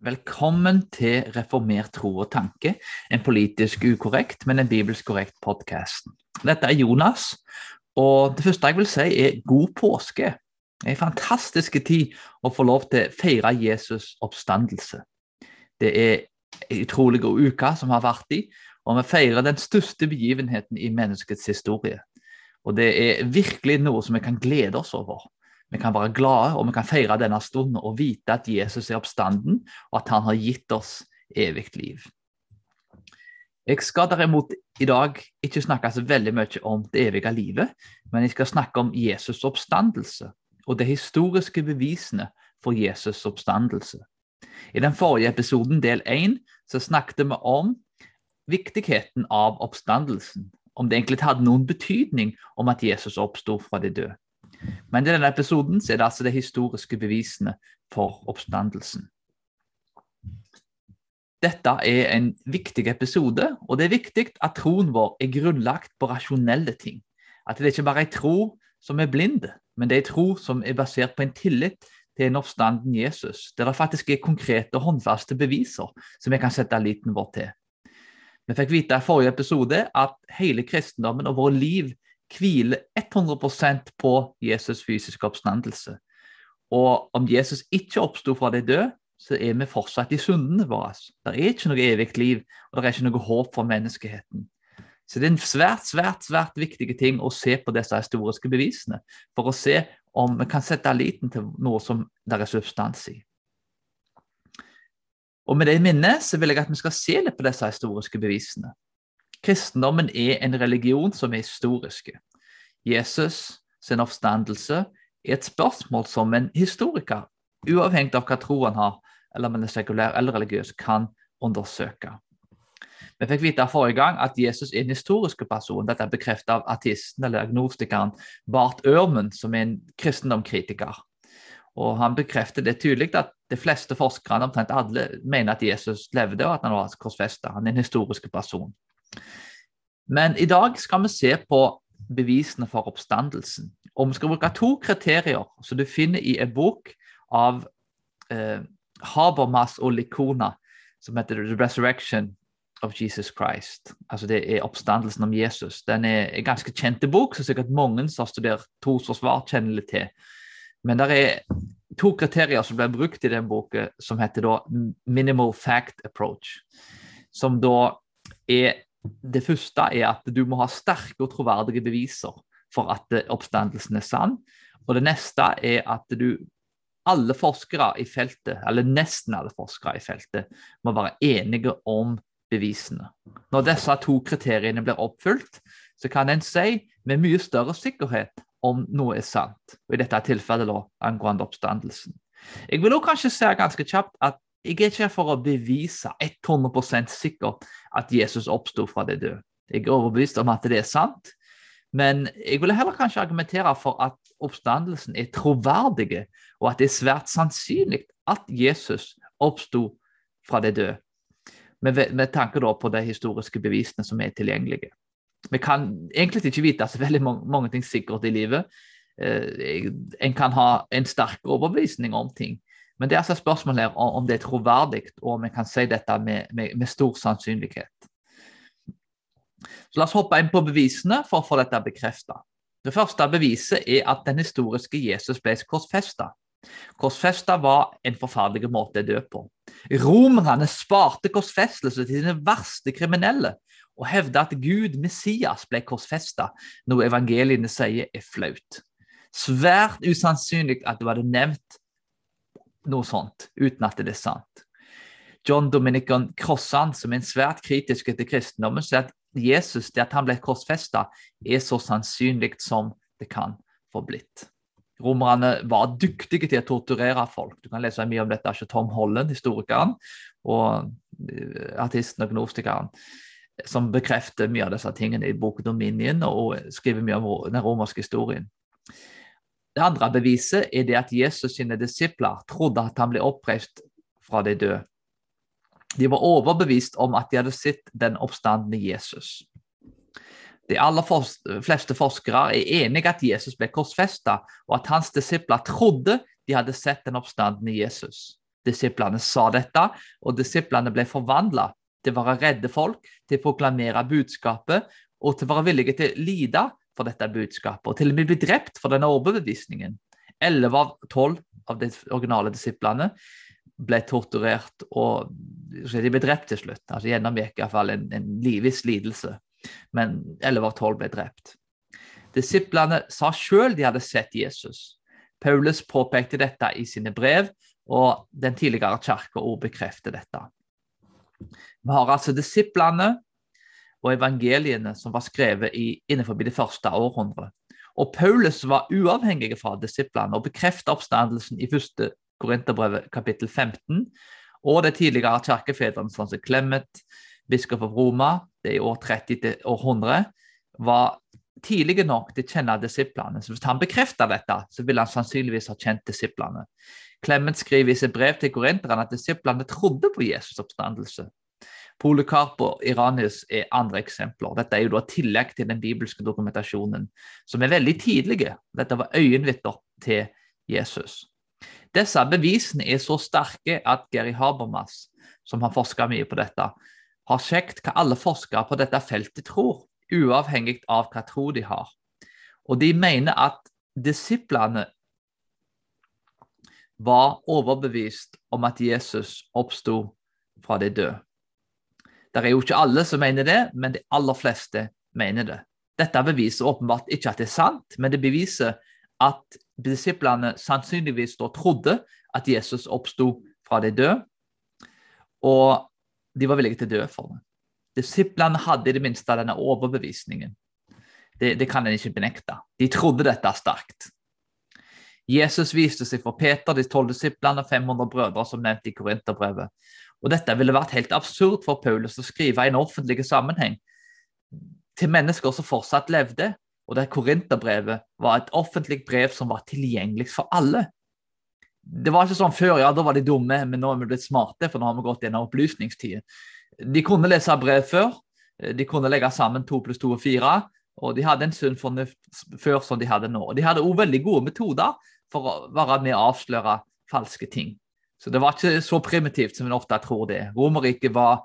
Velkommen til Reformert tro og tanke, en politisk ukorrekt, men en bibelsk korrekt podkast. Dette er Jonas, og det første jeg vil si er god påske. En fantastisk tid å få lov til å feire Jesus' oppstandelse. Det er en utrolig god uke som har vært i, og vi feirer den største begivenheten i menneskets historie. Og det er virkelig noe som vi kan glede oss over. Vi kan være glade og vi kan feire denne stunden og vite at Jesus er oppstanden, og at han har gitt oss evig liv. Jeg skal derimot i dag ikke snakke så veldig mye om det evige livet, men jeg skal snakke om Jesus' oppstandelse og de historiske bevisene for Jesus' oppstandelse. I den forrige episoden, del én, snakket vi om viktigheten av oppstandelsen. Om det egentlig hadde noen betydning om at Jesus oppsto fra de døde. Men i denne episoden er det altså de historiske bevisene for oppstandelsen. Dette er en viktig episode, og det er viktig at troen vår er grunnlagt på rasjonelle ting. At det ikke bare er tro som er blinde, men det er tro som er basert på en tillit til en oppstanden Jesus, der det faktisk er konkrete og håndfaste beviser som vi kan sette liten vår til. Vi fikk vite i forrige episode at hele kristendommen og vårt liv hviler 100% på Jesus' fysiske oppstandelse. Og om Jesus ikke oppsto fra de døde, så er vi fortsatt i syndene våre. Det er ikke noe evig liv, og det er ikke noe håp for menneskeheten. Så det er en svært, svært, svært viktig ting å se på disse historiske bevisene, for å se om vi kan sette liten til noe som det er substans i. Og Med det i minne så vil jeg at vi skal se litt på disse historiske bevisene. Kristendommen er en religion som er historisk. Jesus sin oppstandelse er et spørsmål som en historiker, uavhengig av hva tro han har, eller om han er sekulær eller religiøs, kan undersøke. Vi fikk vite forrige gang at Jesus er en historisk person. Dette er bekreftet av artisten eller agnostikeren Bart Ørmen, som er en kristendomkritiker. Og Han bekrefter det tydelig at de fleste forskerne omtrent alle mener at Jesus levde og at han var korsfesta. Han er en historisk person. Men i dag skal vi se på bevisene for oppstandelsen. Og vi skal bruke to kriterier som du finner i en bok av eh, Habermas og Likona, som heter The Resurrection of Jesus Christ. Altså Det er oppstandelsen om Jesus. Den er en ganske kjent bok, som sikkert mange som har studert trosforsvar, kjenner litt til. Men det er to kriterier som blir brukt i den boken, som heter da minimal fact approach. Som da er det første er at du må ha sterke og troverdige beviser for at oppstandelsen er sann. Og det neste er at du alle forskere i feltet, eller nesten alle forskere i feltet, må være enige om bevisene. Når disse to kriteriene blir oppfylt, så kan en si med mye større sikkerhet om noe er sant. Og I dette tilfellet da, angående oppstandelsen. Jeg vil også kanskje si ganske kjapt at jeg er ikke her for å bevise 100% sikkert at Jesus oppsto fra de døde. Jeg er overbevist om at det er sant, men jeg ville heller kanskje argumentere for at oppstandelsen er troverdig, og at det er svært sannsynlig at Jesus oppsto fra de døde. Med, med tanke på de historiske bevisene som er tilgjengelige. Vi kan egentlig ikke vite så veldig mange, mange ting sikkert i livet. Eh, en kan ha en sterk overbevisning om ting, men det er altså spørsmålet her om det er troverdig, og om vi kan si dette med, med, med, stor sannsynlighet. Så La oss hoppe inn på bevisene for å få dette bekreftet. Det første beviset er at den historiske Jesus ble korsfesta. Korsfesta var en forferdelig måte å dø på. Romerne sparte korsfestelse til sine verste kriminelle og hevda at Gud, Messias, ble korsfesta, noe evangeliene sier er flaut. Svært usannsynlig at det var nevnt noe sånt, uten at det er sant. John Dominican Crossan, som er svært kritisk til kristendommen, sier at Jesus, det at han ble korsfesta, er så sannsynlig som det kan få blitt. Romerne var dyktige til å torturere folk. Du kan lese mye om dette av Tom Holland, historikeren, og eh, artisten og gnostikeren, som bekrefter mye av disse tingene i boken Dominion og skriver mye om den romerske historien. Det andre beviset er det at Jesus sine disipler trodde at han ble oppreist fra de døde. De var overbevist om at de hadde sett den oppstandende Jesus. De aller fleste forskere er enige at Jesus ble korsfesta, og at hans disipler trodde de hadde sett den oppstandende Jesus. disiplene sa dette, og disiplene ble forvandla til å være redde folk, til å proklamere budskapet og til å være villige til å lide for dette budskapet, og til og med ble drept for denne overbevisningen. Elleve av tolv av de originale disiplene ble torturert, og de ble drept til slutt. altså Gjennomgikk iallfall en, en viss lidelse, men elleve av tolv ble drept. Disiplene sa sjøl de hadde sett Jesus. Paulus påpekte dette i sine brev, og den tidligere kirka òg bekrefter dette. Vi har altså disiplene og evangeliene som var skrevet i, innenfor det første århundret. Og Paulus var uavhengig fra disiplene og bekreftet oppstandelsen i første Korinterbrevet kapittel 15. Og de tidligere kirkefedrene, sånn som Clemet, biskop av Roma, det er i år 30 til århundre, 100, var tidlige nok til å kjenne disiplene. Så Hvis han bekrefter dette, så ville han sannsynligvis ha kjent disiplene. Clement skriver i sitt brev til korinterne at disiplene trodde på Jesus' oppstandelse. Polycarp og Iranis er andre eksempler. Dette er jo da tillegg til den bibelske dokumentasjonen, som er veldig tidlige. Dette var øyenvitner til Jesus. Disse bevisene er så sterke at Geri Habermas, som har forska mye på dette, har sjekket hva alle forskere på dette feltet tror uavhengig av hva tro de har. Og de mener at disiplene var overbevist om at Jesus oppsto fra de døde. Det er jo ikke alle som mener det, men de aller fleste mener det. Dette beviser åpenbart ikke at det er sant, men det beviser at disiplene sannsynligvis trodde at Jesus oppsto fra de døde, og de var villige til å dø for det. Disiplene hadde i det minste denne overbevisningen. Det, det kan en ikke benekte. De trodde dette sterkt. Jesus viste seg for Peter, de tolv disiplene og 500 brødre, som nevnt i Korinterbrevet. Og Dette ville vært helt absurd for Paulus å skrive i en offentlig sammenheng til mennesker som fortsatt levde, og der Korinterbrevet var et offentlig brev som var tilgjengelig for alle. Det var ikke sånn før, ja, da var de dumme, men nå er vi blitt smarte, for nå har vi gått gjennom opplysningstiden. De kunne lese brev før. De kunne legge sammen to pluss to og fire. Og de hadde en sunn fornuft før som de hadde nå. Og de hadde òg veldig gode metoder for å være med å avsløre falske ting. Så det var ikke så primitivt som en ofte tror det. Romerriket var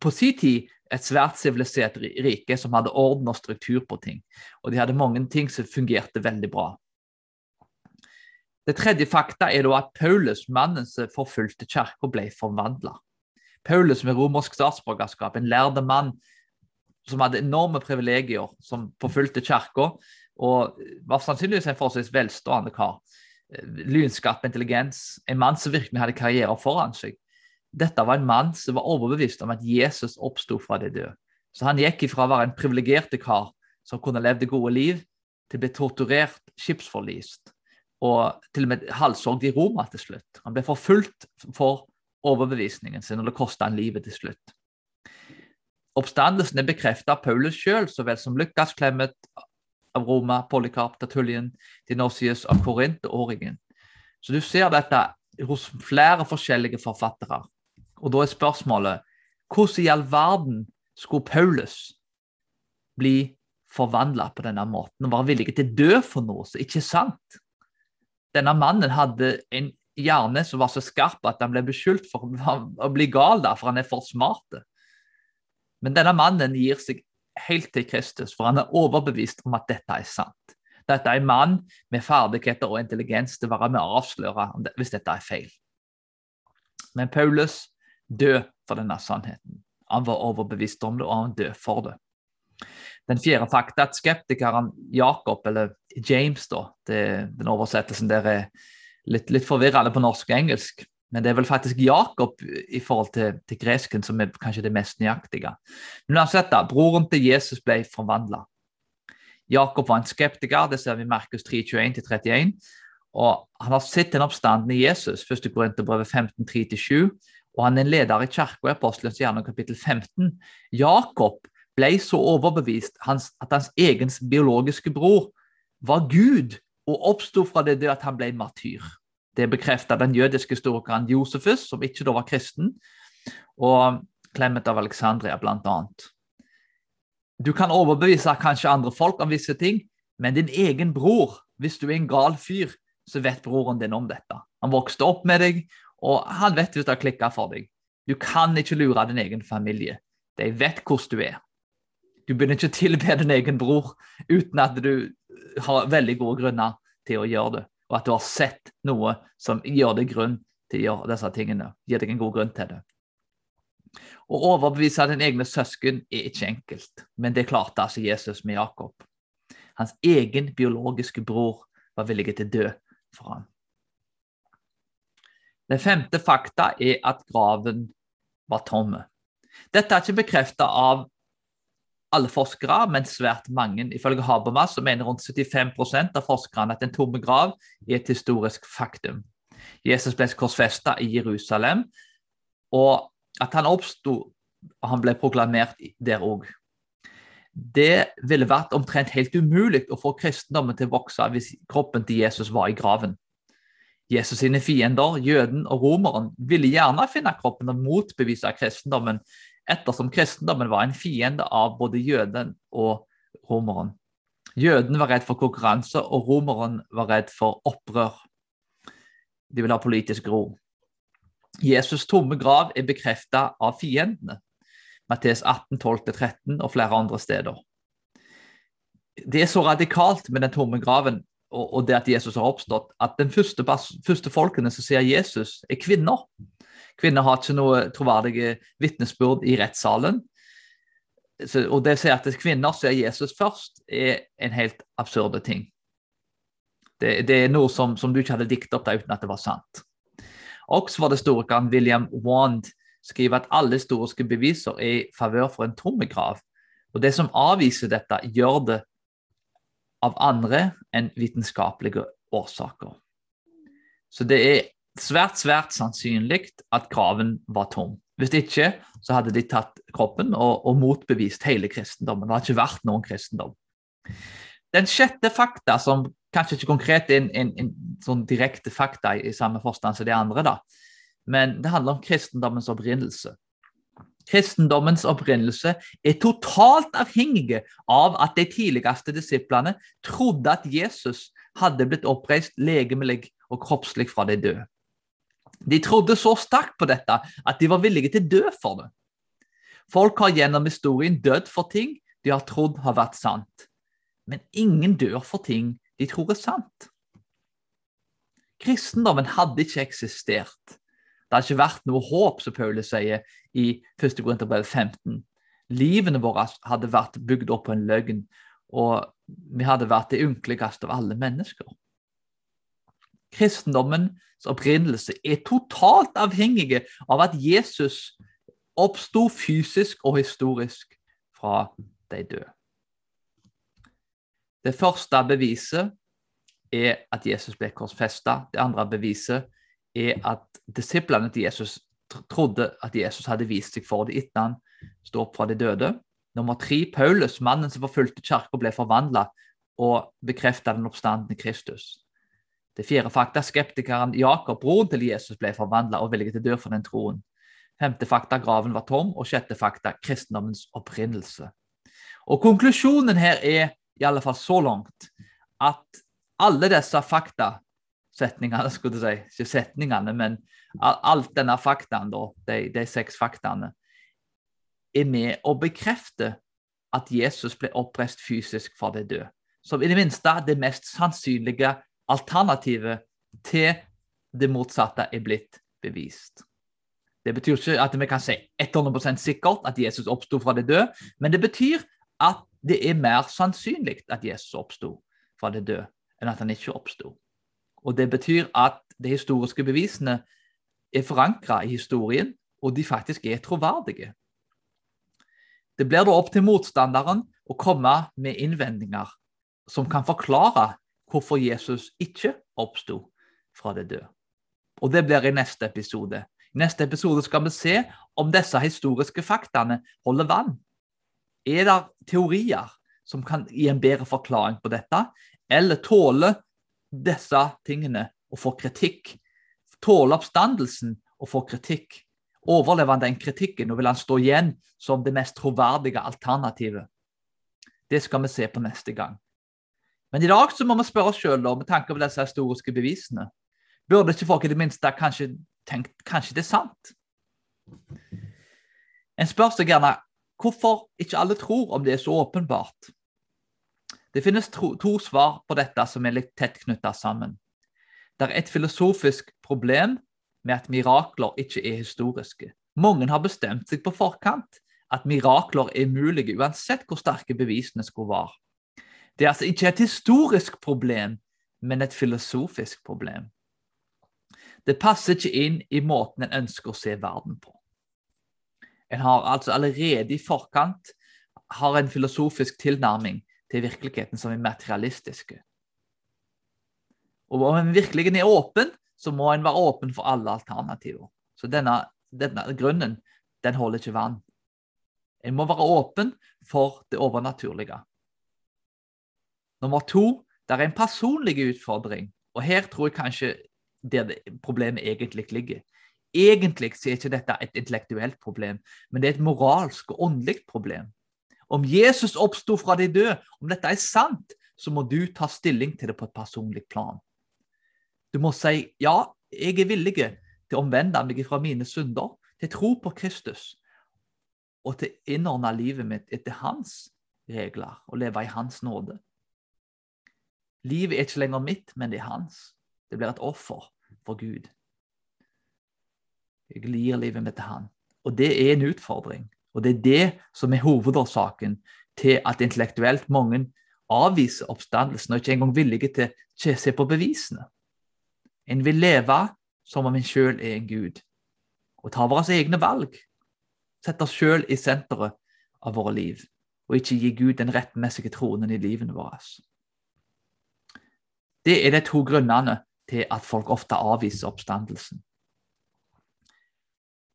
på sin tid et svært sivilisert rike som hadde orden og struktur på ting. Og de hadde mange ting som fungerte veldig bra. Det tredje fakta er da at Paulus, mannen som forfulgte kirka, ble forvandla. Paulus med romersk statsborgerskap, en lærde mann som hadde enorme privilegier, som forfulgte kirka, og var sannsynligvis en forholdsvis velstående kar. Lynskapt intelligens, en mann som virkelig hadde karriere foran seg. Dette var en mann som var overbevist om at Jesus oppsto fra de døde. Så han gikk ifra å være en privilegert kar som kunne levd det gode liv, til å bli torturert, skipsforlist og til og med halshogd i Roma til slutt. Han ble forfulgt for overbevisningen sin, og det kosta han livet til slutt. Oppstandelsen er bekreftet av Paulus sjøl, så vel som Lukas, Clemet av Roma, Polycarp, Tertullian, Dinosius av Korint og Åringen. Så du ser dette hos flere forskjellige forfattere. Og da er spørsmålet hvordan i all verden skulle Paulus bli forvandla på denne måten og være villig til å dø for noe som ikke er sant? Denne mannen hadde en hjerne som var så skarp at han ble beskyldt for å bli gal, for han er for smart. Men denne mannen gir seg helt til Kristus, for han er overbevist om at dette er sant. Dette er en mann med ferdigheter og intelligens til å være med å avsløre hvis dette er feil. Men Paulus død for denne sannheten. Han var overbevist om det, og han døde for det. Den fjerde fakta at skeptikeren Jakob, eller James, da, det, den oversettelsen der er litt, litt forvirrende på norsk og engelsk. Men det er vel faktisk Jakob i forhold til, til gresken som er kanskje det mest nøyaktige. Men uansett, da, broren til Jesus ble forvandla. Jakob var en skeptiker, det ser vi i Markus 3.21-31. Og han har sett den oppstanden i Jesus, 1. Korinterbrevet 15.3-7. Og han er en leder i kirka i Apostelens hjerne, kapittel 15. Jakob ble så overbevist at hans egen biologiske bror var Gud og oppsto fra det døde at han ble martyr. Det bekreftet den jødiske historikeren Josefus, som ikke da var kristen, og Clement av Alexandria bl.a. Du kan overbevise kanskje andre folk om visse ting, men din egen bror, hvis du er en gal fyr, så vet broren din om dette. Han vokste opp med deg, Og han vet hvis det har klikka for deg. Du kan ikke lure din egen familie. De vet hvordan du er. Du begynner ikke å tilbe din egen bror uten at du har veldig gode grunner til å gjøre det, og at du har sett noe som gjør deg grunn til å gjøre disse tingene. Gir deg en god grunn til det. Å overbevise dine egne søsken er ikke enkelt, men det klarte altså Jesus med Jakob. Hans egen biologiske bror var villig til å dø for ham. Den femte fakta er at graven var tomme. Dette er ikke bekreftet av alle forskere, men svært mange. Ifølge Habermas så mener rundt 75% av forskerne at en tomme grav er et historisk faktum. Jesus ble korsfesta i Jerusalem, og at han oppsto og han ble proklamert der òg. Det ville vært omtrent helt umulig å få kristendommen til å vokse hvis kroppen til Jesus var i graven. Jesus sine fiender, jøden og romeren, ville gjerne finne kroppen og motbevise kristendommen, ettersom kristendommen var en fiende av både jøden og romeren. Jøden var redd for konkurranse, og romeren var redd for opprør. De ville ha politisk ro. Jesus' tomme grav er bekreftet av fiendene. Mattes 18, 12-13 og flere andre steder. Det er så radikalt med den tomme graven og, og det at Jesus har oppstått, at den første, første folkene som ser Jesus, er kvinner. Kvinner har ikke noe troverdige vitnesbyrd i rettssalen. Så, og det å si at det er kvinner som er Jesus først, er en helt absurde ting. Det, det er noe som, som, du ikke hadde diktet opp der uten at det var sant. Oxford-historikeren William Wand skriver at alle historiske beviser er i favør for en tomme grav. Og Det som avviser dette, gjør det av andre enn vitenskapelige årsaker. Så det er svært, svært sannsynlig at graven var tom. Hvis ikke så hadde de tatt kroppen og, og motbevist hele kristendommen. Det har ikke vært noen kristendom. Den sjette fakta, som kanskje ikke konkret er en, en, en sånn direkte fakta i, i samme forstand som de andre, da, men det handler om kristendommens opprinnelse. Kristendommens opprinnelse er totalt avhengig av at de tidligste disiplene trodde at Jesus hadde blitt oppreist legemlig og kroppslig fra de døde. De trodde så sterkt på dette at de var villige til å dø for det. Folk har gjennom historien dødd for ting de har trodd har vært sant. Men ingen dør for ting de tror er sant. Kristendommen hadde ikke eksistert det har ikke vært noe håp, som Paulus sier i 1. Korinterbrev 15. Livene våre hadde vært bygd opp på en løgn, og vi hadde vært det ynkeligste av alle mennesker. Kristendommens opprinnelse er totalt avhengig av at Jesus oppsto fysisk og historisk fra de døde. Det første beviset er at Jesus ble korsfesta. Det andre beviset er at disiplene til Jesus trodde at Jesus hadde vist seg for dem etter han sto opp fra de døde. Nummer tre, Paulus, mannen som forfulgte kirka, ble forvandla og bekrefta den oppstandende Kristus. Det fjerde fakta, skeptikeren Jakob, broren til Jesus, ble forvandla og villig til å dø for den troen. Femte fakta, graven var tom. Og sjette fakta, kristendommens opprinnelse. Og Konklusjonen her er i alle fall så langt at alle disse fakta setningene, skulle jeg si. Ikke setningene, men alt denne faktaen, da, de, de seks faktaene, er med å bekrefte at Jesus ble oppreist fysisk fra de døde. Som i det minste det mest sannsynlige alternativet til det motsatte er blitt bevist. Det betyr ikke at vi kan si 100% sikkert at Jesus oppsto fra det døde, men det betyr at det er mer sannsynlig at Jesus oppsto fra det døde, enn at han ikke oppsto. Og Det betyr at de historiske bevisene er forankra i historien, og de faktisk er troverdige. Det blir da opp til motstanderen å komme med innvendinger som kan forklare hvorfor Jesus ikke oppsto fra det døde. Og Det blir i neste episode. I neste episode skal vi se om disse historiske faktaene holder vann. Er det teorier som kan gi en bedre forklaring på dette, eller tåler disse tingene å få kritikk. Tåler oppstandelsen å få kritikk. Overlever han den kritikken og vil han stå igjen som det mest troverdige alternativet? Det skal vi se på neste gang. Men i dag så må vi spørre oss sjøl, med tanke på disse historiske bevisene, burde ikke folk i det minste kanskje tenkt kanskje det er sant. En spør seg gjerne hvorfor ikke alle tror om det er så åpenbart. Det finnes to, to svar på dette som er litt tett knytta sammen. Det er et filosofisk problem med at mirakler ikke er historiske. Mange har bestemt seg på forkant at mirakler er mulige uansett hvor sterke bevisene skulle være. Det er altså ikke et historisk problem, men et filosofisk problem. Det passer ikke inn i måten en ønsker å se verden på. En har altså allerede i forkant har en filosofisk tilnærming til virkeligheten som er materialistiske. Og om en virkelig er åpen, så må en være åpen for alle alternativer. Så denne, denne grunnen den holder ikke vann. En må være åpen for det overnaturlige. Nummer to, det er en personlig utfordring. Og her tror jeg kanskje der problemet egentlig ligger. Egentlig er ikke dette et intellektuelt problem, men det er et moralsk og åndelig problem. Om Jesus oppsto fra de døde, om dette er sant, så må du ta stilling til det på et personlig plan. Du må si ja, jeg er villig til å omvende meg fra mine synder, til tro på Kristus og til å innordne livet mitt etter hans regler og leve i hans nåde. Livet er ikke lenger mitt, men det er hans. Det blir et offer for Gud. Jeg lir livet mitt til han. Og det er en utfordring. Og det er det som er hovedårsaken til at intellektuelt mange avviser oppstandelsen og ikke engang villige til å se på bevisene. En vil leve som om en sjøl er en gud, og ta våre egne valg. Sette oss sjøl i senteret av våre liv, og ikke gi Gud den rettmessige tronen i livene våre. Det er de to grunnene til at folk ofte avviser oppstandelsen.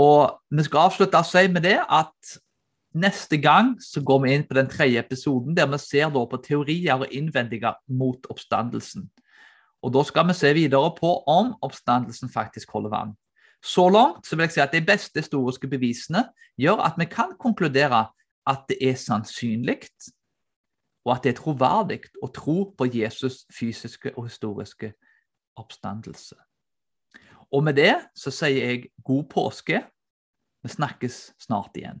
Og vi skal avslutte å si med det at neste gang så går vi inn på den tredje episoden, der vi ser på teorier og innvendinger mot oppstandelsen. Og Da skal vi se videre på om oppstandelsen faktisk holder vann. Så langt så vil jeg si at de beste historiske bevisene gjør at vi kan konkludere at det er sannsynlig, og at det er troverdig å tro på Jesus' fysiske og historiske oppstandelse. Og med det så sier jeg god påske. Vi snakkes snart igjen.